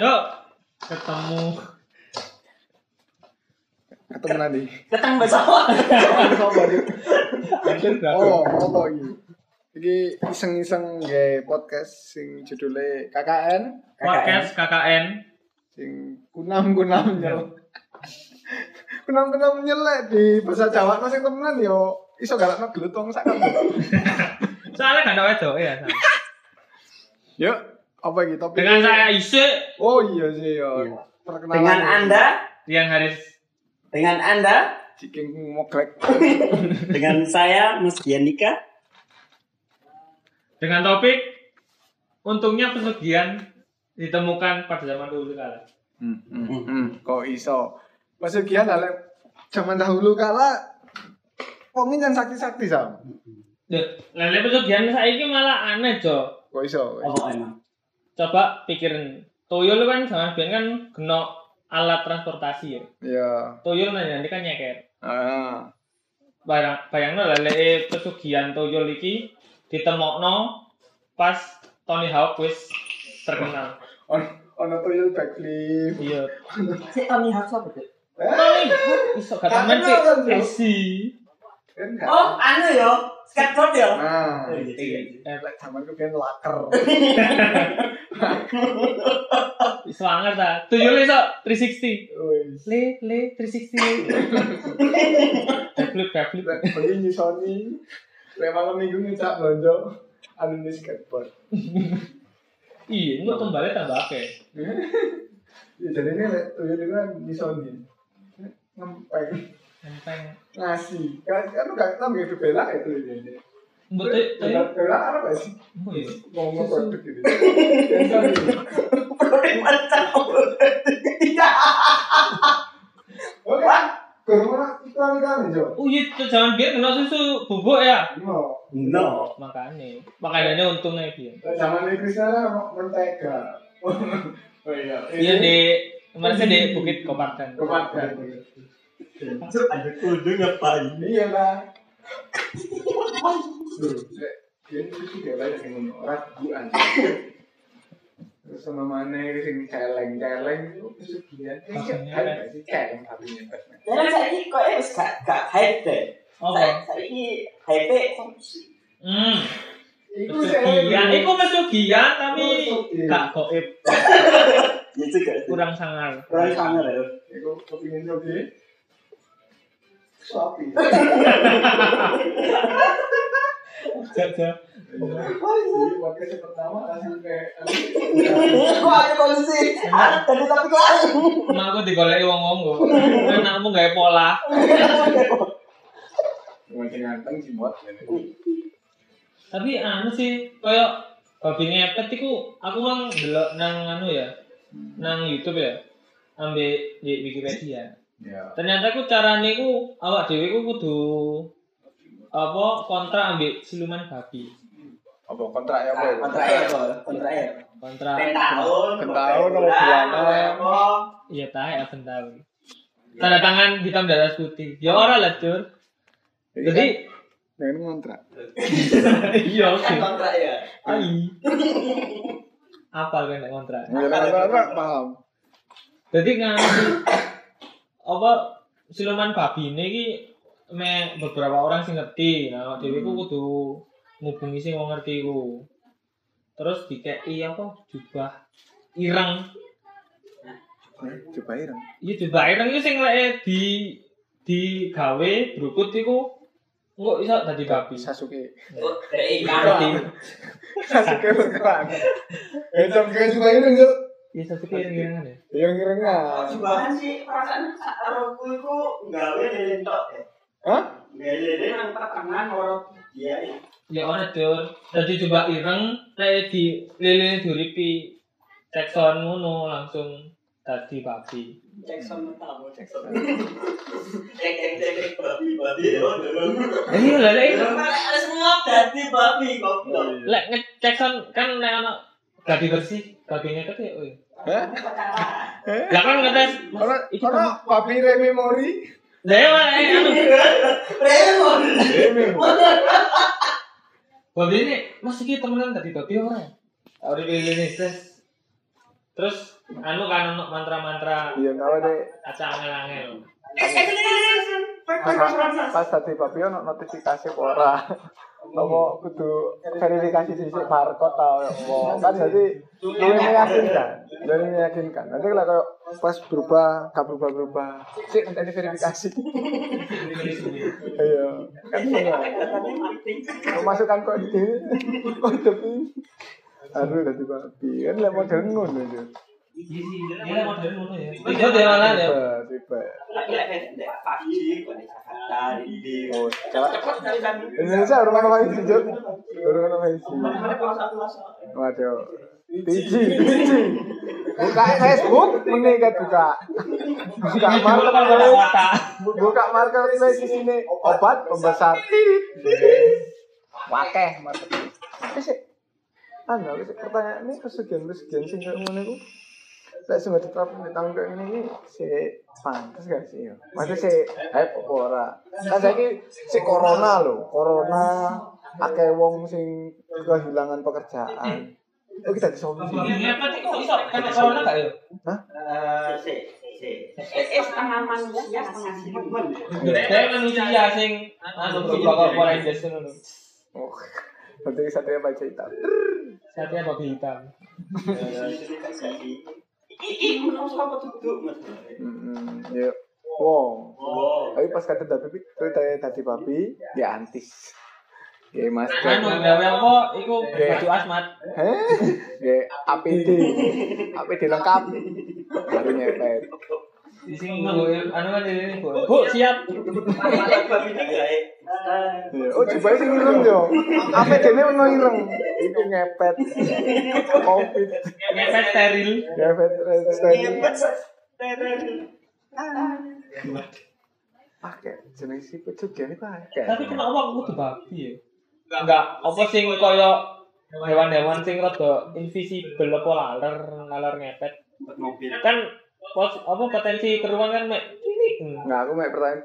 Yuk, ketemu. Ketemu nanti. Ketang bersama. Oh, apa iki? Iki iseng-iseng nge podcast sing judule KKN Podcast KKN. sing kunam-kunam nyel. Kunam-kunam nyelek di bahasa Jawa no sing temenan yo iso galakno glutong sak kabeh. Soalnya gak ada wedok ya. Yuk, apa iki topik? Dengan saya Isik Oh iya sih. Iya. Perkenalan. Dengan Anda, yang Haris dengan Anda, Ciking moglek. dengan saya Mas Gianika. dengan topik untungnya pesugihan ditemukan pada zaman dulu kala. Hmm, hmm, hmm. Kok iso? Pesugihan ale zaman dahulu kala Wongin yang sakti-sakti sam. Lele pesugihan saiki malah aneh, Jo. Kok iso? Oh emang. Coba pikirin. Tuyul kan zaman biyen kan kena alat transportasi ya. Ya. Tuyul nanti kan nyeker. Ah. Bayang bayangno lele pesugihan tuyul iki ditemokno pas Tony Hawk wis terkenal. On ono tuyul backflip. Iya. Si Tony Hawk siapa tuh? Eh, Tony Hawk iso gak temen kan, kan Oh, anu yo, skateboard yo. Nah, Oh, gitu, iya. gitu. Eh, lek zaman ku kan laker. Anger ta. Tuyul iso 360. Wis. Le le 360 le. Backflip backflip. Bengi nyusoni. Lek malam minggu ngecak belanja anu di skateboard. Iya, engko tumbalnya tambah akeh. Ya jadi ini tuyul itu kan nyusoni. Ngempeng. Enteng. ngasih kan kan gak tahu gitu bela itu ini Mbok bela tuyul. bela apa sih Oh iya. ngomong produk gitu Kan Produk macam. oke corona iklan kan jo Oh iya, tuh zaman biyen kena susu bubuk ya. no No. Makane. Makanya untungnya biyen. zaman ini Krisna kan mentega oh iya Iya di kemarin di Bukit Kopardan. Kopardan. Masuk ada kudu ngapain? iya lah itu juga banyak yang ngomong raguan terus sama mana sing celeng celeng itu pesugihan Pastinya. ada sih celeng tapinya Batman Karena saya ini kok ya gak gak hype deh. Oh, Saya ini hype korupsi. hmm. Iku Pesugihan, iku pesugihan tapi Pesugihan. gak goib, Ya juga. kurang sangar. Kurang sangar ya. Iku kepingin nyobi. Sapi. Jaja. Podcast pertama langsung kayak Kok ada kondisi? Tadi tapi. Emang aku digoleki wong-wong kok. Anakmu gawe pola. Ngomong ganteng sih buat. Tapi anu sih koyo babi ngepet iku aku mang delok nang anu ya. Nang YouTube ya. Ambil di Wikipedia. Ya. Ternyata ku carane ku awak dhewe ku kudu apa kontrak ambil siluman babi. Apa kontrak ya apa? Kontrak ya, kontrak ya. Kontrak Pentahun. Pentahun, nomor bulanan. iya tae apa tahun. Tanda tangan hitam di atas putih. Ya ora lah, Cur. Jadi Nah, ini kontrak. iya oke. Kontrak ya. Ai. Apa kan nek kontrak? Ya, kontrak paham. Jadi nganti apa siluman babi ini ki me beberapa orang sih ngerti. Nah hmm. dewi ku kudu ngubungi sih mau ngerti ku. Terus di apa? Coba ireng. Coba irang iya coba irang itu sing lek di di gawe berikut itu kok bisa tadi babi. Sasuke. Oh, eh, Sasuke Sasuke Sasuke Sasuke Sasuke Sasuke Sasuke Iya satu ireng-irengan ya. Yang irengan. Jubahan sih perasaan saroku itu gawe lilin tok ya. Hah? Gawe lilin nang tangan orang dia ya. Ya ora dur. Dadi coba ireng lek di lilin duripi cek sound ngono langsung dadi babi. Jackson tahu Jackson. Cek cek cek cek babi babi dulu. Iya lah lek Ada semua ganti babi goblok. lek ngecek sound kan lek ana babi bersih, babinya kete ya. oi. Hah? Eh? Lah kan Karena iki karena papi rememori. Ya eh, anu Remon. Rememori. babi ini mas iki temenan tadi babi ora. Ora lilin stres. Terus anu kan ono mantra-mantra Iya ngawe deh. aca angel-angel. Pas tadi papi ono notifikasi ora. Apa kudu verifikasi sisik barcode tau ya apa. Kan jadi luwih meyakinkan. Luwih meyakinkan. Nanti kalau kayak pas berubah, gak berubah-berubah. Sik nanti verifikasi. Iya. Kan ngono. Memasukkan kode. Kode pin. Aduh dadi papi. Kan lek modern ngono ya. Iya ngono ya. Ya? Tiba, pagi Jakarta Oh, cepet. Indonesia sih. Waduh. Tiji, tiji. Buka Facebook, kan buka. Buka marketplace, buka marketplace di sini obat pembesar. Wakeh marketplace. Tapi sih, sih pertanyaan ini pesugihan pesugihan sing kayak ngono iku. Lek sing diterapkan di tahun kayak ini si pantas gak sih? ya? Maksudnya si hype apa ora? Kan saiki si corona lho, corona akeh wong sing kehilangan pekerjaan. Oh kita disolusi. Iya, apa sih kok iso kena corona gak ya? Eh, si, si. Eh, setengah manusia, setengah. Kayak manusia sing anu lho. Oh, nanti satria baca hitam. Satria babi hitam. Iki menungso apa duduk, Mas? Hmm, ya. Wow. Oh. Tapi pas kata tapi cerita tadi babi, ya antis. Ya masker. Anu gawe apa iku baju asmat. Heh, ya APD, APD lengkap. Baru nyepet. Di sini nggo anu kan ini Bu. Bu, siap. Ya, Oh, coba sih ireng yo. APD ini ono ireng. Itu ngepet. Covid, Ngepet steril. ngepet resisten. Pakai jenis si pecugian itu pakai. Tapi kenapa aku kudu babi ya? Enggak, apa sing kaya hewan-hewan sing rada invisible apa laler, laler ngepet. mobil. Kan pos, apa potensi keruan kan mek cilik. Nggak, aku mek pertanyaan.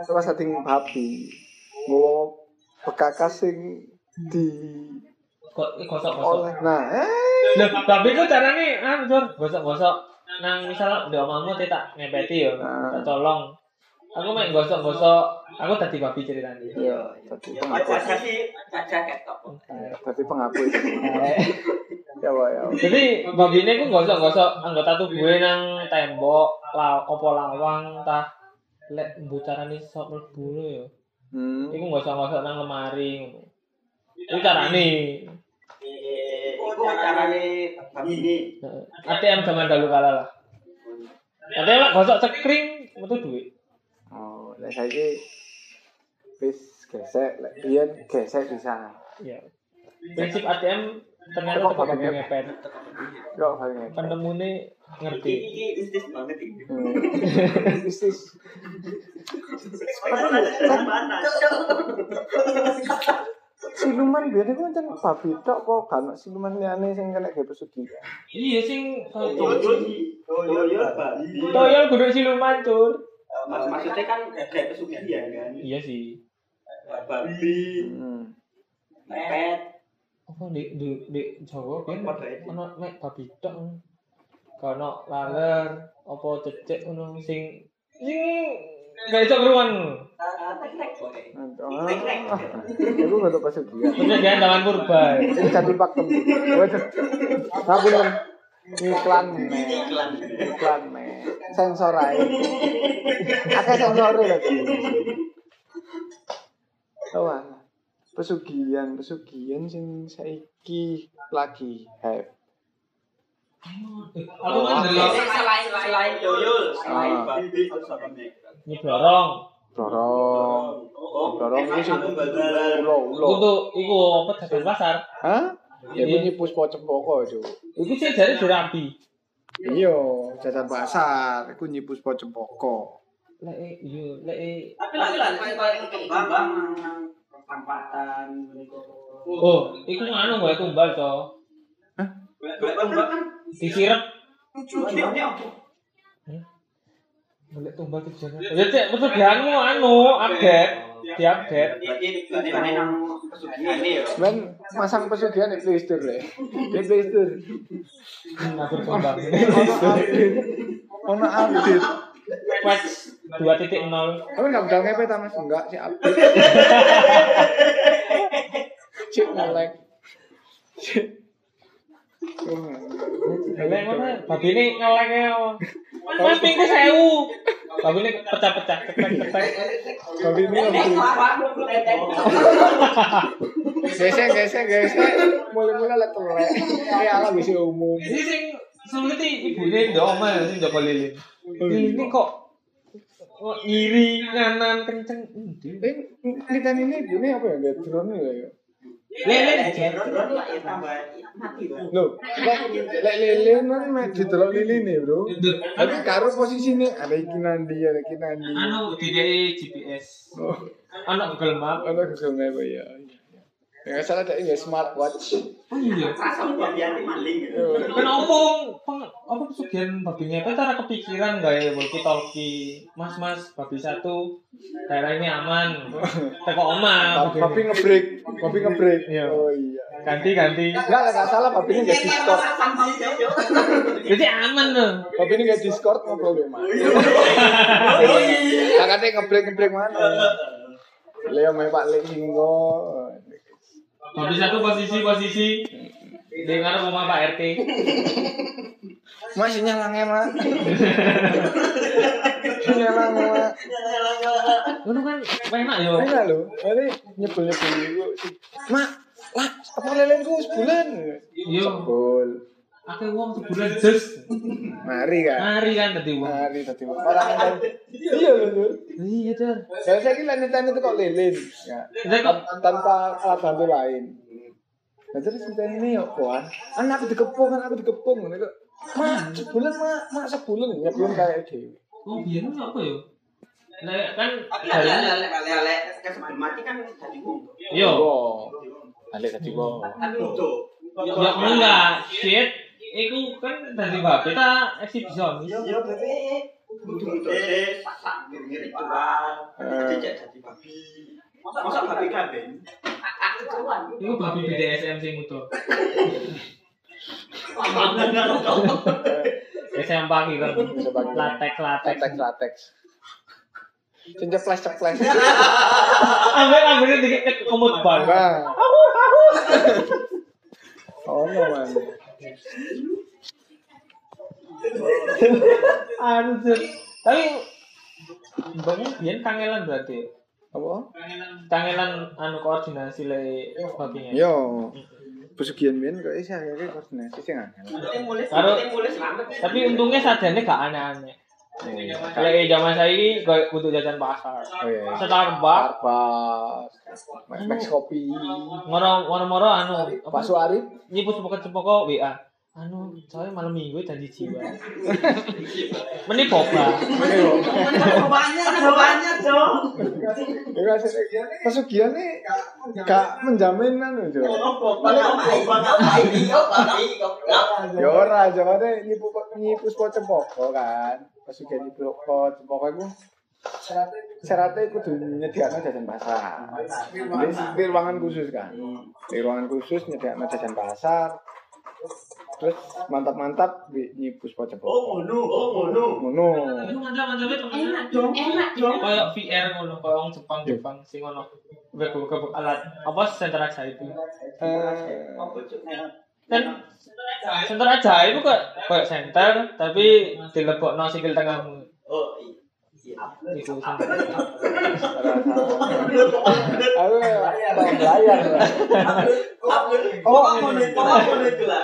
Coba setting babi. Mau bekakas sing di Kok gosok-gosok. oleh. Nah, eh. Babi ku carane anu, Jur, gosok-gosok. Nang misal ndek omamu tak ngepeti ya, Ah. tak colong. Aku mek gosok-gosok, aku tadi babi ceritanya. Iya, tadi Aja penghapus. sih, aja ketok. Tadi penghapus. Ya, ya. Jadi babi ini ku gosok-gosok anggota tubuhnya nang tembok, la, opo lawang, tah lek carane sok mlebu ya. Hmm. Iku gosok-gosok nang lemari ngono. Iku carane. Iku carane babi ini. ATM zaman dahulu kala lah. ATM lah gosok sekring metu duit. Oh, lek saiki wis gesek, lek biyen gesek bisa. Iya. Prinsip ATM ternyata Kok babi ngepet. Yo paling Penemune ngerti. Iki istis banget iki. Hmm. Mana? Siluman biyen iku pancen babi tok kok ono siluman liyane sing kena gawe pesugihan. Iya sing Toyo sih. Toyo babi. Toyol kudu siluman, Cur. Mak- Maksudnya kan kayak pesugihan kan. Iya sih. Babi, Hmm. Apa di di di Jawa kan aja. ono mek babi tok. Kono laler, apa cecek ngono sing sing gak iso keruan. Iku gak tau pesugihan. Pesugihan zaman purba. Ini jadi pakem. Waduh. Ngapunten. Iklan nih. Iklan. Nih. Sensor ae. Akeh sensor. Oh, alah. Pesugihan, pesugihan sing saiki lagi hype. Aku kan delok Selain selain toyo, Ah. selain babi terus apa. Dorong. Oh, Dorong emang itu sing aku bal-balan. ulo Iku ulo. tuh iku apa dagang pasar. Hah? Ya Iya. bunyi puspo cempoko, Cuk. Iku sih jare dirapi. Iya, jajan pasar, iku nyipus po cempoko. Lek eh, iya lek eh, Tapi lagi lah, kayak kayak kembang, begitu. Oh, iku nganu gue tumbal to. Golek kembang kan Disirep tujuannya apa? Golek tumbal tujuan. Ya cek pesugihanmu anu update. diupdate. Berarti tujuannya nang pesugihan ya. Men masang pesugihan di Play Store ya. Di Play Store. Nah, berkembang. Ono update. Ono update. Patch 2.0. Kamu nggak udah ngepet ta mas? Enggak sih update. Cik ngelek. Cik. Ngelek mana? Babi ini ngeleknya apa? Mas pingku sewu. Babi ini pecah-pecah, cetek-cetek. Tapi ini. Gesek, gesek, gesek. Mulai-mulai lah telek. Kayak ala bisa umum. Ini sing sulit iki ibune ndok omah sing Joko Lilin. Ini kok kok ngiri nganan kenceng? Eh, Litan ini ibunya apa ya? Gak drone ya? ya? Lilin Loh, lek lek lilin kan mek didelok lilin nih, Bro. Tapi karo posisine ada iki nandi, ada iki nandi. anu DDI GPS. Oh, Anak Google Map. ana Google Map ya. Ya salah ada ini smartwatch. Oh iya. Yo. Kan opo peng opo pesugihan babi ngepet cara kepikiran gawe walkie talkie. Mas mas babi satu daerah ini aman. Teko omah. Papi ngebreak, papi ngebreak. Iya. Oh iya. Ganti ganti. Enggak, enggak salah papi ini nggak Discord. Jadi aman loh. Papi ini nggak Discord ngobrol di mana? Kakaknya ngebreak ngebreak mana? Leo main Pak Linggo. Babi satu posisi posisi dengar rumah Pak RT. Masih nyalangnya mak. nyalangnya mak. Ngono kan enak yo. Enak loh. Ini ibu. Mak, lah apa lelengku sebulan? Yo. Sebul. Akeh wong sebulan jes. Mari kan. Mari kan tadi wong. Mari tadi orang yang iya loh. Iya, Jar. Dan saya kira lanjutan itu kok lilin, ya. Tanpa alat bantu lain. Nah terus kita ini ya kuan, anak aku dikepung, anak aku dikepung, ini kok, mak sebulan mak, mak sebulan ya belum kayak dewi. oh biyen apa yo? Nah, kan Tapi lele-lele kan sebelum mati kan jadi wong. Yo. Oh, balik tadi kok. Kan lucu. Ya enggak, shit. Iku kan dari babe ta eksibisionis. Ya berarti lucu-lucu pasak ngiri ritual. Jadi jadi babi. Masa babi kabin? Iku babi BDSM sing utuh. SM pagi kan. Latek. latex latex. Sing ceples ceples. Ambil ambil dikit ke komod bar. Nah. Oh no man. Anjir. Tapi banyak biyen kangelan berarti. Apa? Kangelan anu koordinasi le babinya. Yo. Pesugihan biyen kok isih akeh koordinasi sing angel. Tapi untungnya sajane gak aneh-aneh. Kalau di zaman saya ini gak butuh jajan pasar. Oh iya. Starbucks, Starbucks, Max Kopi, moro moro moro anu Pak Suarif, nyipus cepet cepoko WA. Anu, saya malam minggu janji jiwa. Meni boba. Banyak, banyak, Cok. Ya pesugihan nih gak menjamin anu Jo. Ya ora, jawabnya nyipu nyipus po cempoko kan. Pesugihan nyipu po cempoko iku syaratnya kudu nyediakno jajan pasar. Di, di ruangan khusus kan. Di ruangan khusus nyediakno jajan pasar. Terus mantap-mantap di nyipus po cempoko. Oh, ngono, oh, ngono. Ngono. Itu mantap-mantapnya. Enak dong, enak dong. Kayak VR ngono, kayak wong Jepang Jepang sing ngono. Gebuk-gebuk alat apa center aja itu. Eh, Kan center aja itu kayak kayak center tapi dilebokno sikil tengahmu. Oh, iya. Iku center. Aku layar. Oh, ngono itu, ngono itu lah.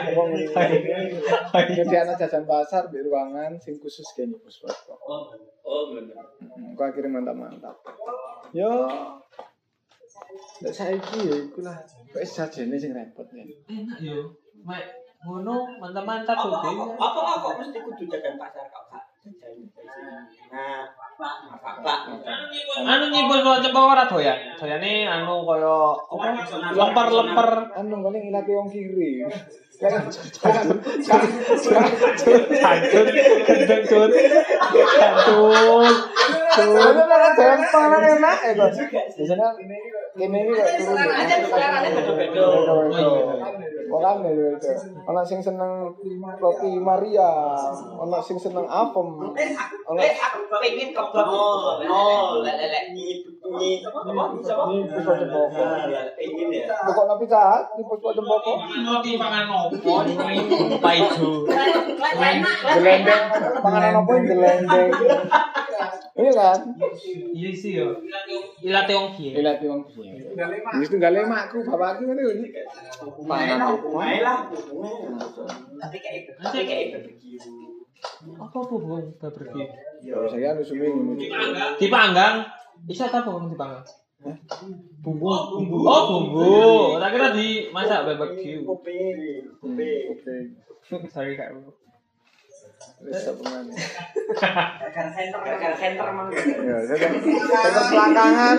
Jadi anak jajan pasar di ruangan sing khusus kayak nyipus foto. Oh, ngono. Aku akhirnya mantap-mantap. Yo. Ndak saiki ya iku lah. Kok sajene sing repot ya. Enak yo. Mek ngono mantap-mantap Apa tuh. apa apa kok mesti kudu jajan pasar kau? Nah, apa? Anu nyipus kok cepet ora doyan. Doyane anu kaya apa? Lemper-lemper. anu paling ilate wong kiri Hancur, gendeng. Hancur. Soalnya kan jangan pangan enak ya kok. Biasanya kene iki kok turun. Orang nih itu. Ono sing seneng roti Maria, ono sing seneng apem. Ono pengen kebab. Oh, lelek ini ini apa? Siapa? ini pusat cempoko. Nah, pengen ya. Pokok napi cahat, ini pusat cempoko. Roti pangan opo? Paijo. Gelendeng, panganan apa yang gelendeng? Iya kan? Iya sih yo. Ilate wong kiye. Lihat wong kiye. Wis tunggal makku, bapakku ngene iki. Panganan apa? Baiklah. Tapi kayak tapi kayak barbecue. Apa apa bung barbecue? Ya, saya anu sumi ngono. Dipanggang. Bisa ta apa bung dipanggang? Bumbu, bumbu. Oh bumbu. Tak kira dimasak barbecue. Kuping, kuping. Oke. Sorry kak. Wis pengen. Gara-gara center, gara-gara center mang. Ya, saya saya selangkangan.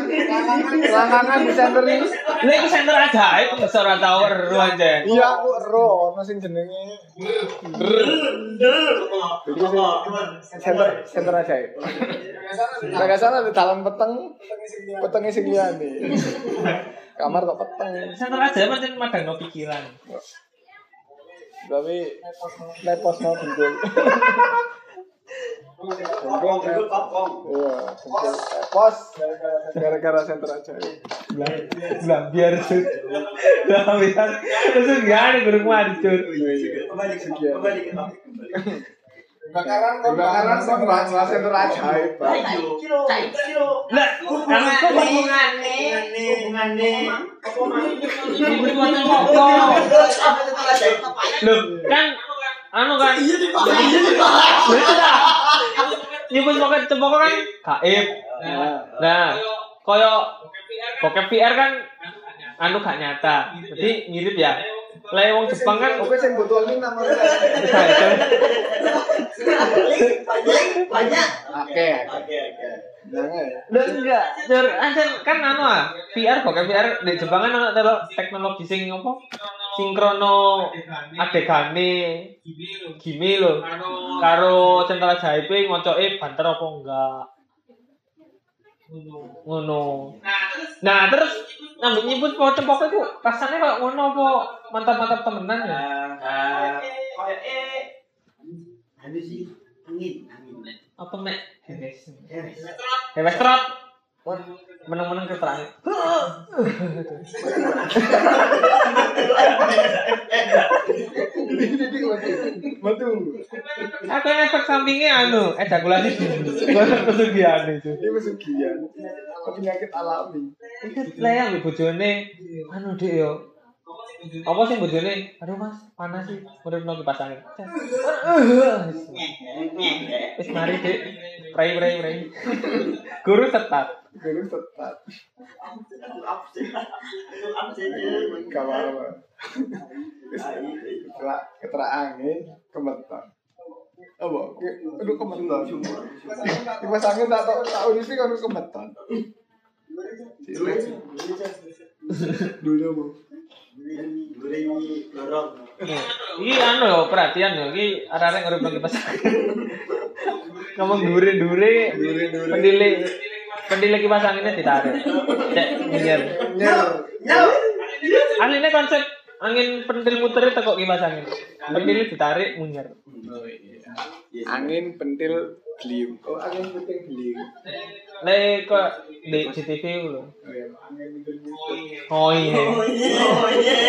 Selangkangan di center ini. Lha iku center ajaib kok ora tau ero aja. Iya, aku ero ono sing jenenge Itu center center aja. Nah, gak salah di dalam peteng, petengnya sing liyane. Kamar kok peteng. Center ajaib pancen madangno pikiran. Tapi lepos mau. Kopong, itu kopong. Iya, bentul lepos gara-gara center aja. Lah biar sud. Lah bisa terus gak ada guru mari cur. Kembali ke kembali ke topik. Kebakaran kebakaran kok bahas bahas kilo. Lah kan kok hubungannya? Hubungannya. Apa mang? tuan pokok. Loh, kan anu kan. Iya dibahas. Nyebut pokok cempoko kan? Gaib. Nah, koyo bokep VR kan? anu gak nyata. Jadi mirip ya. Lah wong Jepang kan Oke, sing botol ini namanya Banyak, banyak. Oke, Oke, oke. Lah enggak, ancen kan anu ah, VR bokep VR di Jepang kan ana teknologi sing apa? Sinkrono adegane gimi lho. Karo central jaipe ngocoke banter apa enggak. Ngono. Nah, terus ngambil nyebut po cempok iku rasane kok ngono apa mantap-mantap temenan ya? Nah, kayak eh anu sih angin, angin. Apa mek heres. Heres. Heres trot. Meneng-meneng keterangan. Betul. Aku yang efek sampingnya anu, ejakulasi dulu. Kesugihan itu. Ini pesugihan. Penyakit alami. Iku leyang lho bojone anu Dik yo. Apa sih bojone? Aduh Mas, panas sih. Urip nang kipas angin. Wis mari Dik. Prai prai prai. Guru tetap. Guru tetap. Absen. Gak apa-apa. Setelah keterangan kemeton. Apa? Aduh kemeton. Kipas angin tak tahu tahu di sini kan kemeton. Dulu lorong. Iki anu lho, perhatian lho, iki arek-arek urip nang kipas Ngomong dure-dure, pendilik pendilik kipas anginnya ditarik. Cek nyer. Nyer. Nyau. Anehnya konsep angin pentil muter teko kipas angin. Pentil ditarik munyer. Angin pentil beliung. Oh, angin pentil beliung. Le kok di CCTV lho. Oh iya, angin pentil beliung. Oh iya. Oh iya. Oh iya.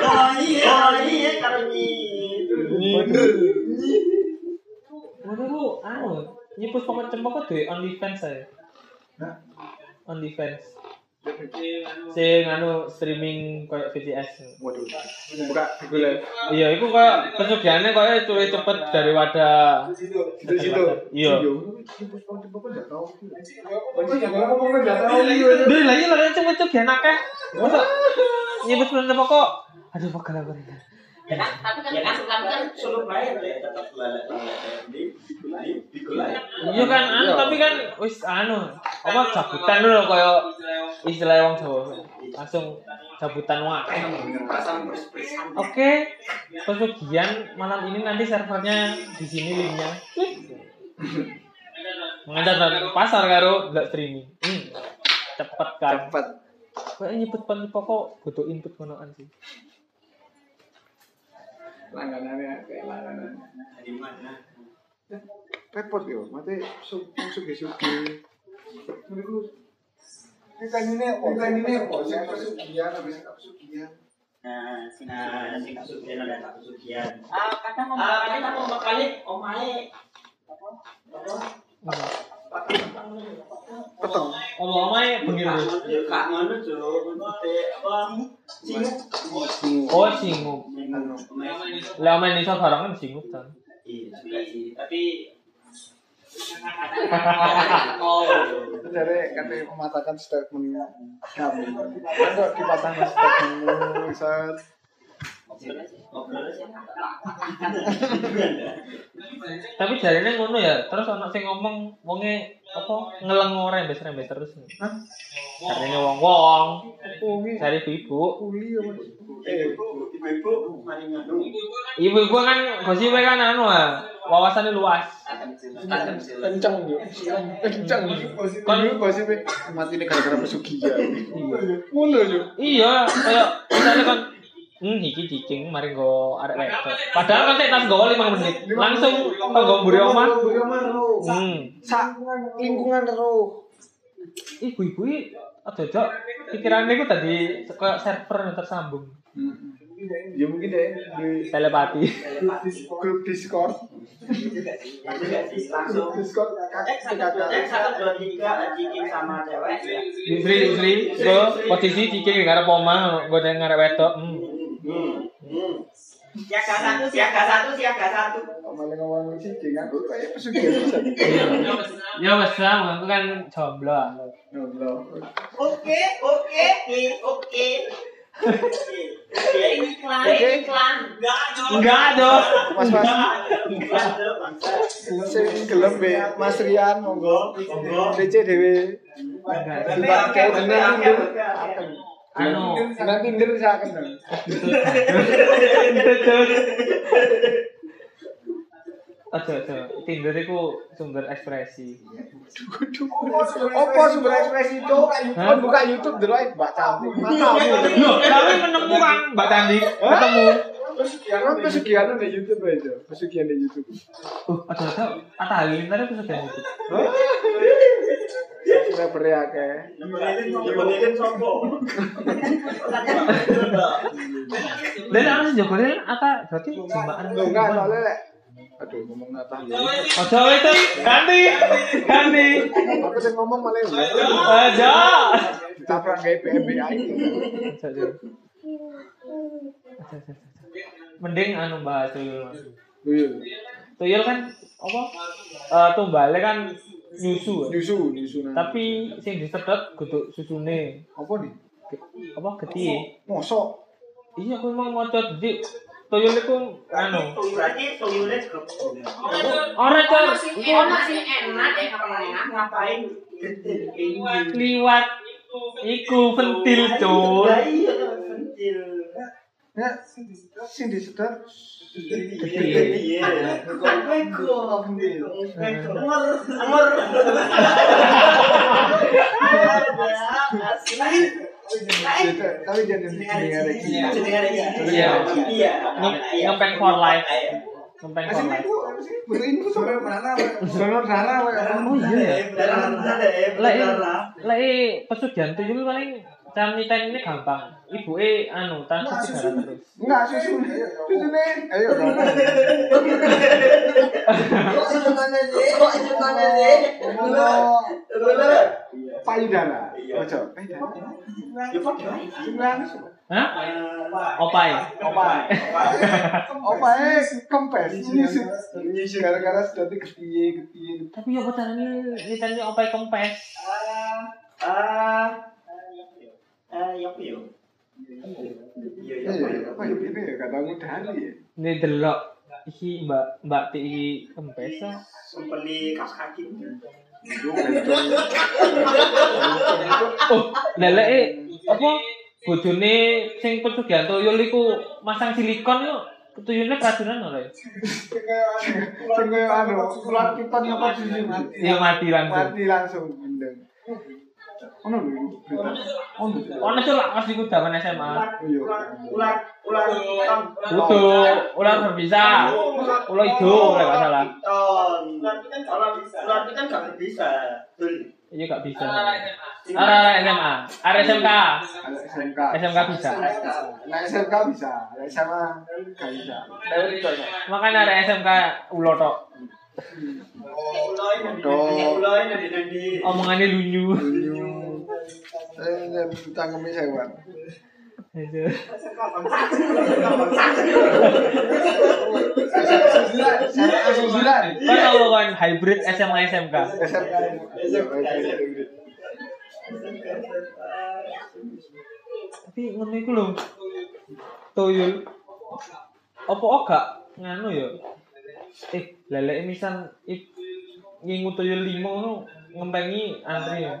Oh iya. Oh iya. Karo nyi. Mundur. Ngono ku anu, nyipus pokok cempok kok duwe OnlyFans saya. OnlyFans. Sing anu streaming koyo VCS. Waduh. Buka digolek. Iya, iku koyo pesugihannya koyo cuwe cepet dari wadah. Situ situ. Iya. Lah iya lah cepet-cepet akeh. Masa nyipus pokok kok aduh pegel aku. Ya kan? Tapi kan Ya kan, tapi kan solo player deh, tetap lalek-lalek di di di golek. Iya kan, anu Iya. tapi kan wis anu apa jabutan dulu koyo istilah wong Jawa. Langsung wae. Perasaan pres-presan. Oke, pesugihan malam ini nanti servernya di sini linknya. Mengajar pasar karo nggak streaming. Hmm. Cepet kan. Cepet. Kayak nyebut pan pokok butuh input konoan sih. Langganannya kayak langganan. Di mana? Repot yo, mati su sugi-sugi. Menurutku kita ini kita ini apa sih pesugihan habis pesugihan. Nah, nah, sing kasugian ada tak kasugian. ah, kadang Ah, ngomong kan aku mau kali omae Petong. Allah omae bengi. Ya kak ngono jo, maksudnya apa? Singgup. Oh. Singgup. Omae. Lah main iso singgup kan. Iya juga sih, tapi oh Jadi katanya mematahkan statement kami. Kalau dipatahkan statementmu, ngobrol sih. Tapi jarine ngono ya. Terus ana sing ngomong wonge apa ngeleng ora rembes-rembes terus. Hah? Jarine wong-wong, Umi, jari ibu. Eh, ibu-ibu mari nganu. Ibu-ibu kan gosipe kan anu ah, wawasannya luas. Kencang yo. Kencang. Kan lu gosip mati gara-gara pesugihan. Ngono yo. Iya, kayak misalnya kan Hmm, iki cicing, mari nggo arek wedok. Padahal kan tas nggo 5 menit. Langsung nggo mburi omah. Mburi omah ro. Hmm. Sak lingkungan ro. Ibu-ibu ada pikirannya ku tadi kayak server yang tersambung. Ya mungkin deh di Telepati. grup Discord. Langsung Discord kakak satu, kakak. satu, dua, tiga, cikin sama cewek ya. Istri, istri, go posisi cicing ngarep omah, nggo nang ngarep. Hmm. Hmm, hmm. Siaga satu, siaga satu, siaga satu. Malah ngomong aku kayak pesugihan. Ya wes lah, aku kan jomblo. Ngobrol. Oke, oke, oke, oke. Enggak dong. Mas Mas bangsa. sing gelem be Mas Rian monggo. DC dhewe. Tiba kayak jeneng Anu. Jeneng Tinder saya kenal. Aja, aja. Tinder itu sumber ekspresi. Apa sumber ekspresi itu? Kan buka YouTube delok Mbak cantik. Loh, kami menemukan Mbak Tandi ketemu. Kan pesugihan di YouTube aja. Pesugihan di YouTube. Uh, aja, aja. Atta Halilintar itu sudah itu. Sudah beriak ya. Dibeliin sopo. Dan ana sing jogone Atta berarti jimbaan. Lu enggak soalnya lek. Aduh ngomong nata. Ojo itu ganti. Ganti. Aku sing ngomong malah lu. Aja. Ditabrak kayak. Mending anu bahas tuyul. Tuyul. Tuyul kan apa? Eh tumbale kan Eh? nyusu nyusu nyusu tapi sing disedot gutuk susune. Apa nih apa? Keti mosok. Iya aku mau mau cat di toyole ku anu toyole toyole oh, ora cer iku masih enak ya kapan enak ngapain? liwat. Iku ventil cuy iya ventil. Ya sing disedot sing disedot Gede. Iya. Kan bego. Umur, umur. tapi jadi jenengan iki. Iya. Iya. Ngempeng for life. Ngempeng for Asli life. itu apa sih? Butuh info sampai mana? Donor darah wae. Oh iya. Lek Beneran. lek pesugihan tuyul paling cara nyiten ini gampang. Ibu e anu transfusi darah terus. Enggak susu. Susune. Ayo dong. Bener. Payudara. Iya. Ojo. Payudara. Ya padha ae. Jumlah Hah? Opai. Opai. Opai kempes. Nyusut. Gara-gara sudah ketiye ketiye. Tapi ya caranya nyiten opai kempes? Ah, eh, ya? Iya Iya, iya. iya, apa ya? Ini ya kata ya. Delok iki Mbak Mbak Ti ah. Sempeli kas kaki. Oh, leleke apa bojone sing pesugihan tuyul iku masang silikon yo tuyulnya keracunan ora ya? Sing kaya anu, ular piton apa sih? Ya mati langsung. Mati langsung. Ono lho iku. berita. Ono. Ono cuk lak pas iku zaman SMA. Iya. Ular ular. Utuh, ular berbisa. Ular hijau ora gak salah. Ular ular piton gak bisa. Iya gak bisa. Ara SMA, ara SMK. Ada SMK. SMK bisa. Nah SMK bisa, nah SMA gak bisa. Itu. Makanya ada SMK ulo tok. Omongannya lunyu. Dunyu. Sewan. SMA sembilan. Kan kan hybrid SMA SMK. Tapi ngono iku lho. Tuyul. Apa gak nganu ya? Eh, lelek misal ik ngingu tuyul limo ngono ngempengi antri ya.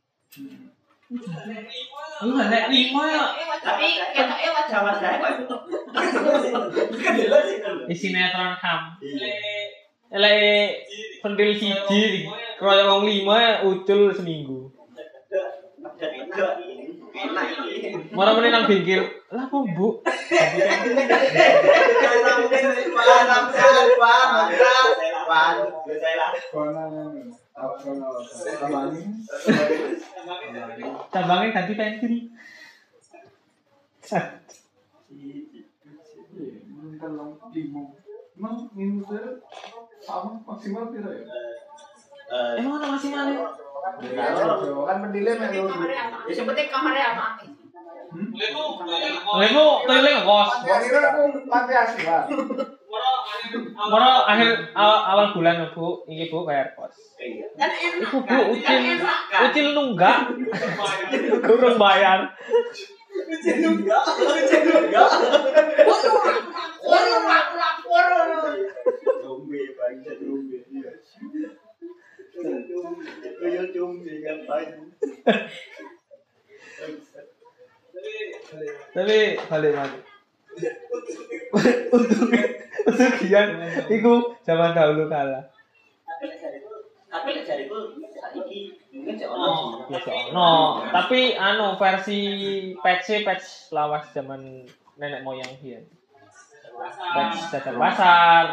Lu lelek limo ya. Tapi ketoknya wajah-wajahnya kok kedelok sih kan. Di sinetron ham. Iya. Lelek pentil siji kroyok wong limo ya ucul seminggu. Mora meneh nang bengkel. Lah kok, Bu? Cabangnya ganti pensil. maksimal ya? Emang ana masih mana? Kan pendile lho. Ya sebetulnya kamarnya apa? Lego toilet ngekos. Gua kira aku panti asuhan. Moro akhir awal, bulan Bu, iki Bu bayar kos. Kan enak. Iku Bu ucil ucil nunggak. Kurang bayar. Waduh, aku lapor. Dombe, bangsa dombe. Iya. Tuyul dombe ngapain? Tapi balik mana? Untuk untuk kian, iku zaman dahulu kala. Tapi lek jariku saiki mungkin cek ono. Ya ono, tapi anu versi patch patch lawas zaman nenek moyang biyen. Patch dadak pasar,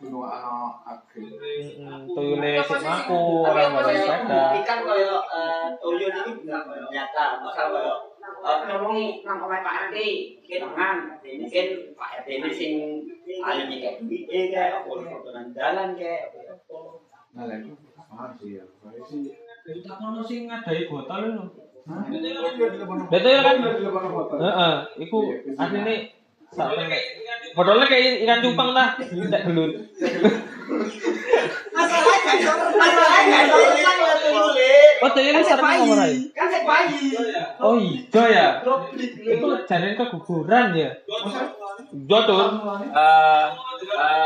Kudu ana akhir. heeh, tuyule sik maku, ora Tapi nggawe aku sepeda. membuktikan kaya tuyul ini benar nyata. Misal kaya Nolongi nang omahe Pak RT, kenangan. mungkin Pak RT ini sing ahli kayak duit kayak apa jalan kayak apa Nah, paham sih ya. Kaya sih. Jadi tak ono sing ngadai botol lho. Betul kan? Heeh, iku asline sak tenek. Botolnya kayak ikan cupang dah, tidak gelut. Masalahnya soalnya ya tuyul Oh, tuyulnya sareng ngomong ae. kan saya bayi. Oh iya ya. Itu janin keguguran ya. Jotur. Eh,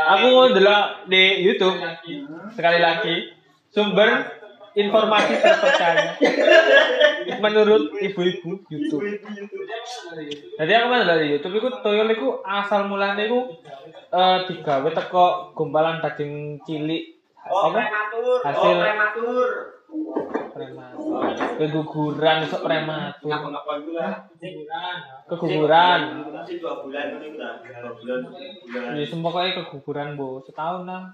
aku ndelok di YouTube sekali lagi sumber informasi terpercaya menurut ibu-ibu YouTube. Jadi aku kan dari YouTube iku toyol iku asal mulane iku eh digawe teko gumpalan daging cilik Oh, prematur. Hasil- Oh, prematur. Prematur. Keguguran iso prematur. Ngapa-ngapa itu lah. Keguguran. Masih dua bulan. Ya semua kayak keguguran bu setahun lah.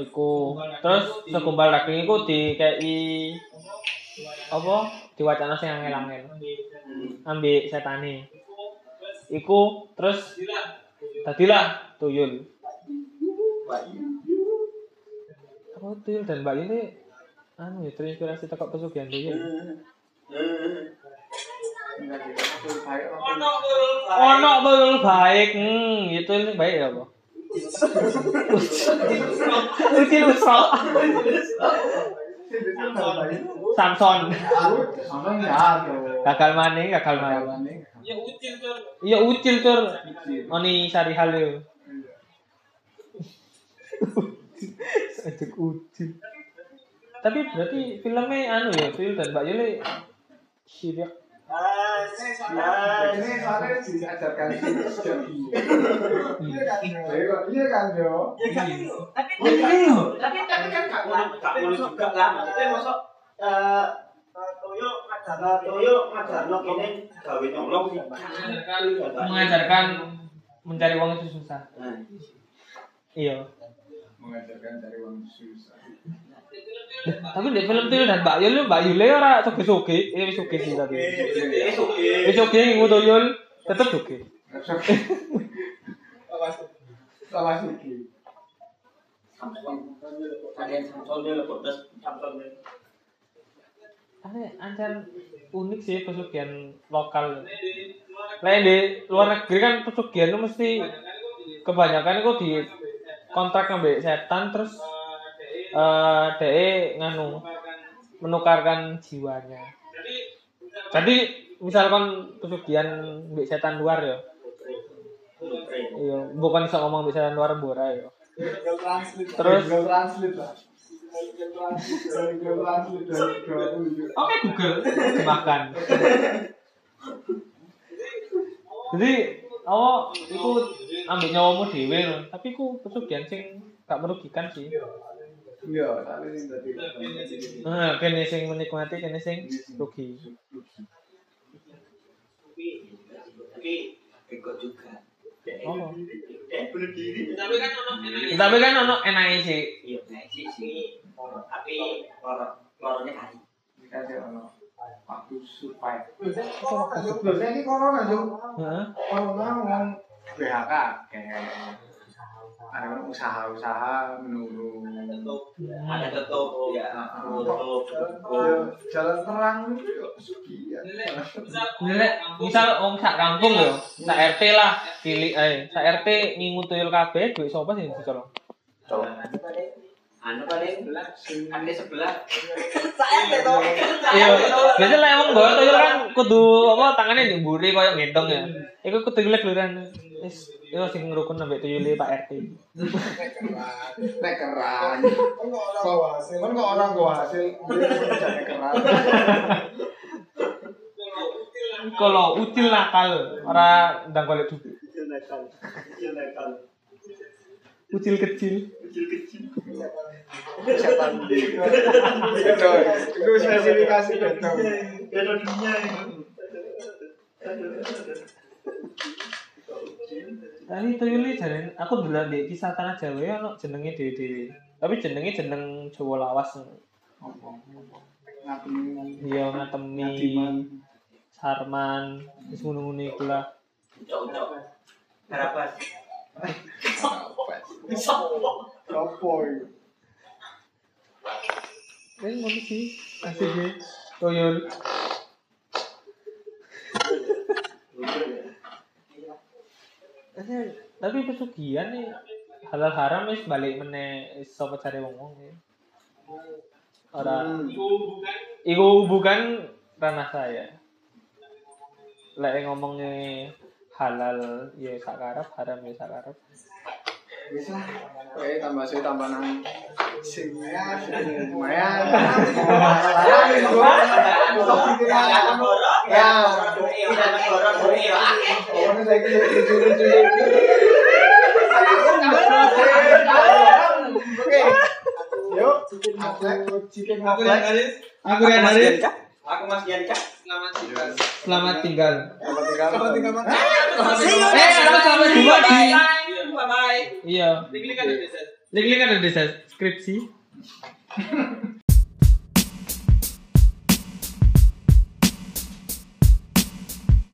Iku terus segumpal daging iku di KI apa diwacana sing angel-angel ambek setane iku terus tadilah tuyul apa tuyul dan mbak ini anu ya terinspirasi tekok pesugihan tuyul ono tuyul baik hmm ya tuyul sing baik ya apa? Ucil usok Samson. Ya tuh. gagal maning. Gagal maning iya ucil tur oni sari hal yo Aduh ucil tapi berarti filmnya anu ya film dan Mbak Yuli sirik. Ini soalnya diajarkan sejak Iya. Kan Jo? Tapi tapi tapi kan gak ngono gak ngono juga. lah. Maksudnya mosok eh Toyo ngajarno Toyo ngajarno kene. Gawe nyolong sih. mengajarkan mencari uang itu susah. Iya. Mengajarkan cari uang susah. Tapi di film itu dan Mbak Yul Mbak Yul ora soge soge ini soge sih tapi Eh, soge. Yang ngutu Yul. Tetep soge. Samson. Ada unik sih pesugihan lokal. Lain di luar negeri kan pesugihan itu mesti kebanyakan itu di kontrak ngambil setan terus eh DE nganu menukarkan jiwanya. Jadi misalkan pesugihan mbek setan luar ya. Iya, bukan bisa ngomong mbek setan luar mbora ya. Terus? Translate lah. Oke Google makan. Jadi awak iku ambil nyawamu dhewe lho, tapi ku pesugihan sing gak merugikan sih. Iya, tadi. Nah, kene sing menikmati, kene sing rugi. Tapi ikut juga. Oh. Eh, bunuh diri. Tapi kan ono Tapi kan ono enake sih. Iya, nah sih sih. Tapi loro loronya kali. Dikasih ono waktu survive. Sebenarnya ini corona Jo. Heeh. Corona ngomong PHK kayak ada usaha-usaha menurun. Ada tutup ya, tutup. Ya, jalan terang itu ya. Nek misal wong sak kampung yo, sak RT lah, pilih eh sak RT ngingu tuyul kabeh, duit sapa sing dicolong? Anu paling ane sebelah. Iya, biasanya lah emang tuyul kan kudu apa tangannya koyo gendong ya. Iku kudu gelek luran. Wis, yo sing ngrukun ambek tuyule Pak RT. Nek keran. Kok hasil? Kan kok orang gua hasil keran. Kalau ucil nakal, ora ndang golek duit. Ucil kecil. Setan. Betul. Itu spesifikasi betul. Beda dunia itu. Tadi tuyule jare aku dulu di kisah tanah Jawa ya ono jenenge dhewe-dhewe. Tapi jenenge jeneng Jawa lawas. Ngapain? Iya ngatemi Sarman, wis ngono-ngono iku lah. Cocok. Harapan. Sopo itu? Eh ngono sih. Asik ya. Tuyul. Eh, Tapi pesugihan nih halal haram wis balik meneh sapa cari wong-wong ya. Ora iku bukan ranah saya. Lek ngomongnya halal ya sakarep, haram ya sakarep. Bisa. Oke, tambah suwe tambah nang sing ya, sing lumayan. Ya. Oke. Yuk, aku Aku aku. Aku Rian Haris. Aku Mas Yanka. Selamat tinggal. Selamat tinggal. Selamat tinggal. Eh, aku sama juga di Bye bye. Iya. Diklik ada di Link-link ada di deskripsi.